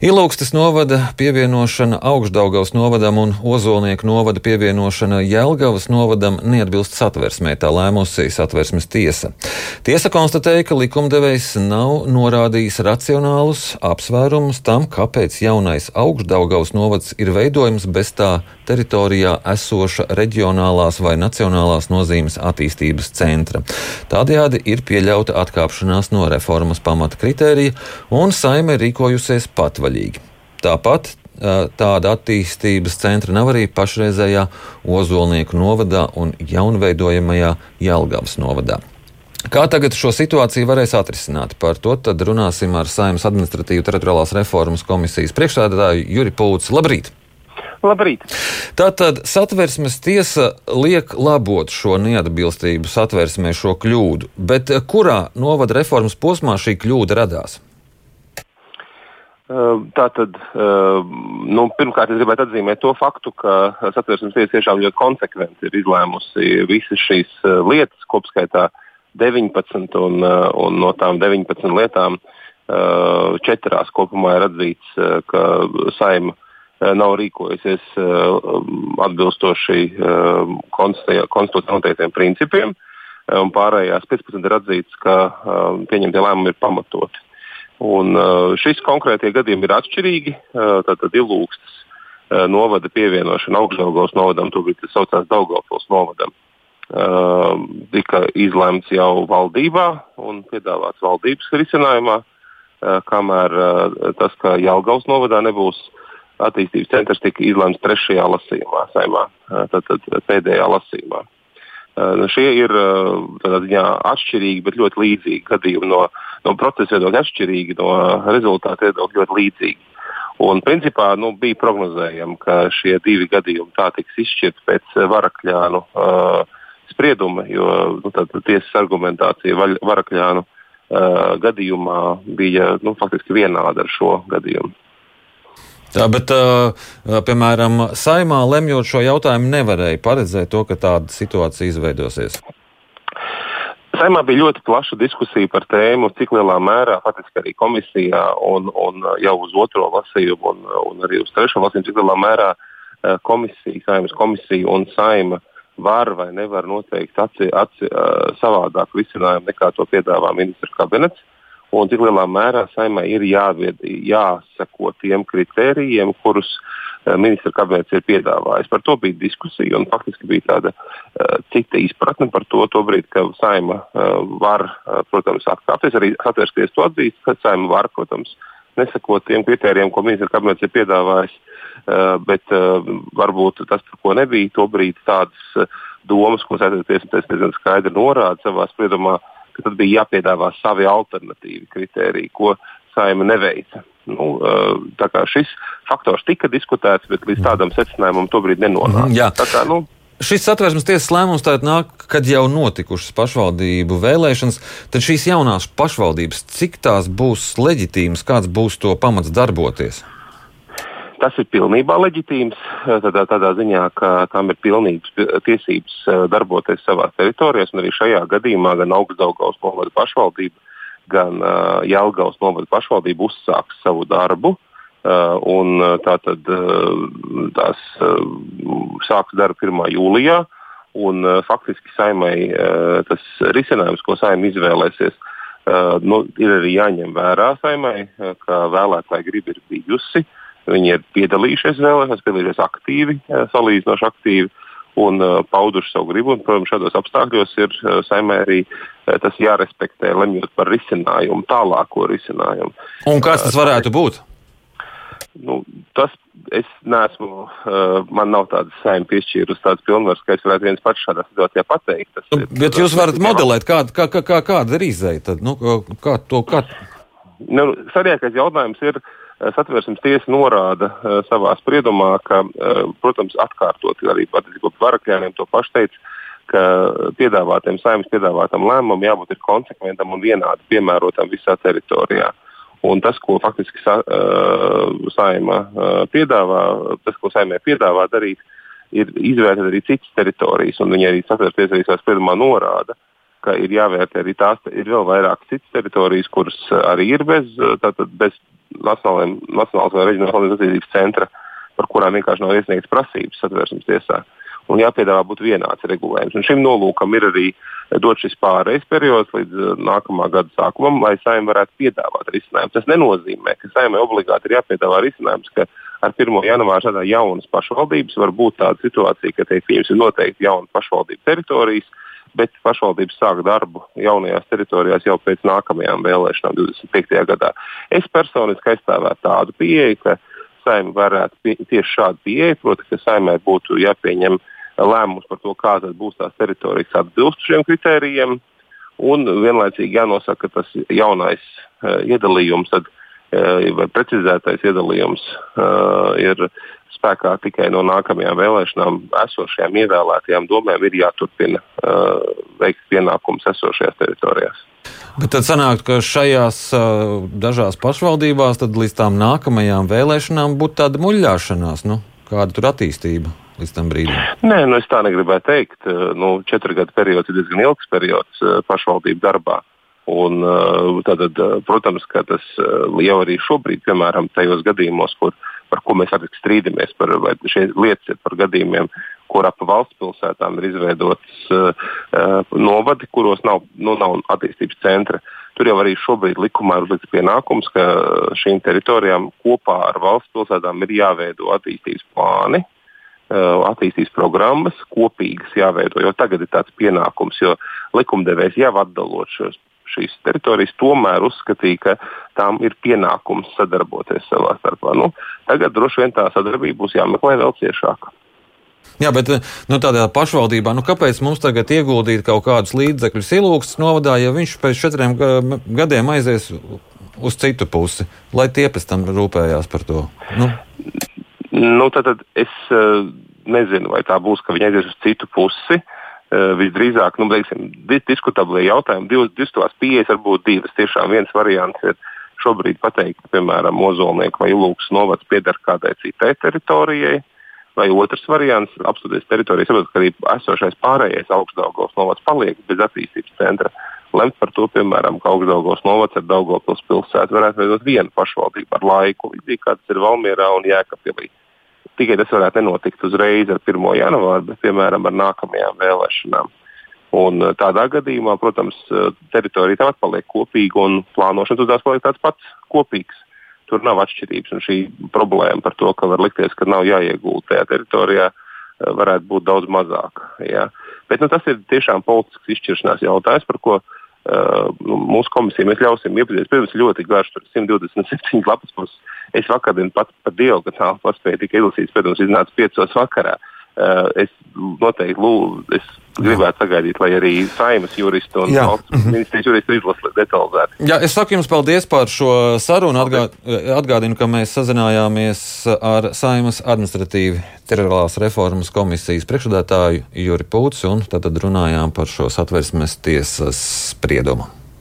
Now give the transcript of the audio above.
Ilūgstas novada pievienošana Augstdaugavas novadam un Ozolnieku novada pievienošana Jelgavas novadam neatbilst satversmē, tā lēmusi satversmes tiesa. Tiesa konstatēja, ka likumdevējs nav norādījis racionālus apsvērumus tam, kāpēc jaunais Augstdaugavas novads ir veidojams bez tā teritorijā esoša reģionālās vai nacionālās nozīmes attīstības centra. Tādējādi ir pieļauta atkāpšanās no reformas pamata kritērija, un saime rīkojusies patvaļīgi patvaļīgi. Tāpat tāda attīstības centra nav arī pašreizējā Ozolnieku novadā un jaunveidojamajā Jelgavas novadā. Kā tagad šo situāciju varēs atrisināt? Par to runāsim ar Saimnes administratīvu teritoriālās reformas komisijas priekšstādātāju Juri Pūci. Labrīt! Labrīt! Tātad satversmes tiesa liek labot šo neatbilstību satversmē, šo kļūdu, bet kurā novada reformas posmā šī kļūda radās? Ehm, tātad, ehm, nu, pirmkārt, es gribētu atzīmēt to faktu, ka satversmes tiesa tiešām ļoti konsekventi ir izlēmusi visas šīs eh, lietas, kopskaitā 19, un, eh, un no tām 19 lietām eh, četrās kopumā ir atzīts, ka saima nav rīkojusies atbilstoši konstitūcijā noteiktiem principiem, un pārējās 15 ir atzīts, ka pieņemtie lēmumi ir pamatoti. Un, uh, šis konkrētie gadījumi ir atšķirīgi. Uh, tātad ilūgstas uh, novada pievienošana augšdaļgos novadam, tobrīd tas saucās Daugavpils novadam, tika izlemts jau valdībā un piedāvāts valdības risinājumā, kamēr tas, ka Jelgavas novadā nebūs attīstības centrs, tika izlemts trešajā lasījumā, saimā, tātad pēdējā lasījumā. Nu, šie ir ziņā, atšķirīgi, bet ļoti līdzīgi gadījumi no no procesa viedokļa atšķirīgi, no rezultātu viedokļa ļoti līdzīgi. Un, principā, nu, bija prognozējami, ka šie divi gadījumi tā tiks izšķirti pēc varakļānu uh, sprieduma, jo nu, tiesas argumentācija varakļānu uh, gadījumā bija nu, faktiski vienāda ar šo gadījumu. Tā, bet, uh, piemēram, saimā lemjot šo jautājumu, nevarēja paredzēt to, ka tāda situācija izveidosies. Saimā bija ļoti plaša diskusija par tēmu, cik lielā mērā faktiski arī komisijā un, un jau uz otro lasījumu un, un arī uz trešo lasījumu, cik lielā mērā komisija, saimnes komisija un saima var vai nevar noteikt atci, atci, savādāku risinājumu nekā to piedāvā ministra kabinets. Un cik lielā mērā saimai ir jāvied, jāsako tiem kritērijiem, kurus uh, Eh, ministra kabinets ir piedāvājis. Par to bija diskusija un faktiski bija tāda uh, cita izpratne par to, tobrīd, ka saima uh, var, uh, protams, atkāpties, arī atvērsties to atzīst, ka saima var, protams, nesakot tiem kritērijiem, ko ministra kabinets ir piedāvājis, uh, bet uh, varbūt tas, par ko nebija tobrīd tādas uh, domas, ko Sēdēties diezgan skaidri norāda savā spriedumā, ka tad bija jāpiedāvā savi alternatīvi kritēriji, ko saima neveica. Nu, šis faktors tika diskutēts, bet līdz tādam secinājumam tobrīd nenonāca. Kā, nu, Šis satversmes tiesas lēmums tātad nāk, kad jau notikušas pašvaldību vēlēšanas, tad šīs jaunās pašvaldības, cik tās būs leģitīmas, kāds būs to pamats darboties? Tas ir pilnībā leģitīms tādā, tādā ziņā, ka tām ir pilnīgas tiesības darboties savā teritorijā. Arī šajā gadījumā gan Augstdaugavas novada pašvaldība gan uh, Jelgavas novada pašvaldība uzsāks savu darbu. Uh, un tātad uh, tās uh, sāks darbu 1. jūlijā. Un, uh, faktiski saimai uh, tas risinājums, ko saima izvēlēsies, uh, nu, ir arī jāņem vērā saimai, uh, ka vēlētāji grib ir bijusi. Viņi ir piedalījušies vēlēšanās, piedalījušies aktīvi, uh, salīdzinoši aktīvi. Un uh, pauduši savu gribu. Un, protams, šādos apstākļos ir uh, saimē arī tas jārespektē, lemjot par risinājumu, tālāko risinājumu. Un kas tas varētu būt? Nu, tas es neesmu, man nav tādas saimnes piešķīrusi tādas pilnvaras, ka es varētu viens pats šādā situācijā pateikt. Tas nu, bet jūs varat modelēt, kāda, kā, kā, kā, kāda ir izēja? Tad, nu, kā to, kā... Nu, Svarīgākais jautājums ir, uh, Satversmes tiesa norāda uh, savā spriedumā, ka, uh, protams, atkārtot arī patiesībā Varakļāniem to pašu teica, ka piedāvātiem saimnes piedāvātam lēmumam jābūt konsekventam un vienādi piemērotam visā teritorijā. Un tas, ko faktiski sa, uh, saima uh, piedāvā, tas, ko saimē piedāvā darīt, ir izvērtēt arī citas teritorijas. Viņi arī satversmes tiesā spriedumā norāda, ka ir jāvērtē arī tās, ir vēl vairāk citas teritorijas, kuras arī ir bez, tātad bez nacionālās vai reģionālās attīstības centra, par kurām vienkārši nav iesniegts prasības satversmes tiesā. Un jāpiedāvā būt vienāds regulējums. Un šim nolūkam ir arī dot šis pārejas periods līdz uh, nākamā gada sākumam, lai saimē varētu piedāvāt risinājumu. Tas nenozīmē, ka saimē obligāti ir jāpiedāvā risinājums, ka ar 1. janvāru šādā jaunas pašvaldības var būt tāda situācija, ka tiek pieņemts noteikti jauna pašvaldību teritorijas, bet pašvaldības sāk darbu jaunajās teritorijās jau pēc nākamajām vēlēšanām 25. gadā. Es personiski aizstāvētu tādu pieeju, ka saimē varētu pie, tieši šādu pieeju, proti, ka saimē būtu jāpieņem lēmums par to, kādas būs tās teritorijas atbilst šiem kritērijiem, un vienlaicīgi jānosaka, ka tas jaunais uh, iedalījums, tad, uh, vai precizētais iedalījums uh, ir spēkā tikai no nākamajām vēlēšanām esošajām ievēlētajām domēm ir jāturpina uh, veikt pienākumus esošajās teritorijās. Bet tad sanāk, ka šajās uh, dažās pašvaldībās līdz tām nākamajām vēlēšanām būtu tāda muļļāšanās. Nu, kāda tur attīstība? Līdz tam brīdim? Nē, nu es tā negribēju teikt. Uh, nu, četru gadu periods ir diezgan ilgs periods uh, pašvaldību darbā. Un, tātad, protams, ka tas jau arī šobrīd, piemēram, tajos gadījumos, kur uh, par ko mēs arī strīdamies. Par, šie lietas ir par gadījumiem, kur ap valsts pilsētām ir izveidotas uh, novadi, kuros nav, nu, nav attīstības centra. Tur jau arī šobrīd likumā ir uzlikts pienākums, ka šīm teritorijām kopā ar valsts pilsētām ir jāveido attīstības plāni, uh, attīstības programmas, kopīgas jāveido. Jo tagad ir tāds pienākums, jo likumdevējs jau atdalot šos šīs teritorijas tomēr uzskatīja, ka tām ir pienākums sadarboties savā starpā. Nu, tagad droši vien tā sadarbība būs jāmeklē vēl ciešāk. Jā, bet nu, tādā pašvaldībā, nu, kāpēc mums tagad ieguldīt kaut kādus līdzekļus ilūgstas novadā, ja viņš pēc četriem gadiem aizies uz citu pusi, lai tie pēc tam rūpējās par to? Nu. Nu, tad, tad es uh, nezinu, vai tā būs, ka viņi aizies uz citu pusi. Uh, Eh, visdrīzāk, nu, teiksim, diskutablie jautājumi, divas, divas pieejas var būt divas. Tiešām viens variants ir šobrīd pateikt, ka, piemēram, Mozolnieku vai Lūks novads pieder kādai citai teritorijai, vai otrs variants - apstāties teritoriju, saprot, ka arī esošais pārējais augstdaugos novads paliek bez attīstības centra. Lemt par to, piemēram, ka augstdaugos novads ar Daugopils pilsētu varētu veidot vienu pašvaldību ar laiku, līdzīgi kā tas ir Valmierā un Jēkabpilī. Tikai tas varētu nenotikt uzreiz ar 1. janvāru, bet piemēram ar nākamajām vēlēšanām. Un eh, tādā gadījumā, protams, eh, teritorija tāpat paliek kopīga un plānošana tur tās paliek tāds pats kopīgs. Tur nav atšķirības. Un šī problēma par to, ka var likties, ka nav jāiegūt tajā teritorijā, eh, varētu būt daudz mazāka. Ja. Bet nu, tas ir tiešām politisks izšķiršanās jautājums, par ko nu, mūsu komisija mēs ļausim iepazīties. Protams, ļoti garš, tur 127 lapas puses. Es vakar pat par diagonāli paspēju tikai izlasīt, protams, iznāca 5 vakarā. Uh, es noteikti lūdzu, es gribētu sagaidīt, lai arī saimas juristi un valsts mhm. ministrijas juristi izlasa detalizēti. Jā, es saku jums paldies par šo sarunu. Atgā, atgādinu, ka mēs sazinājāmies ar saimas administratīvi teritoriālās reformas komisijas priekšsēdētāju Juri Pūts un tad runājām par šo satversmes tiesas spriedumu.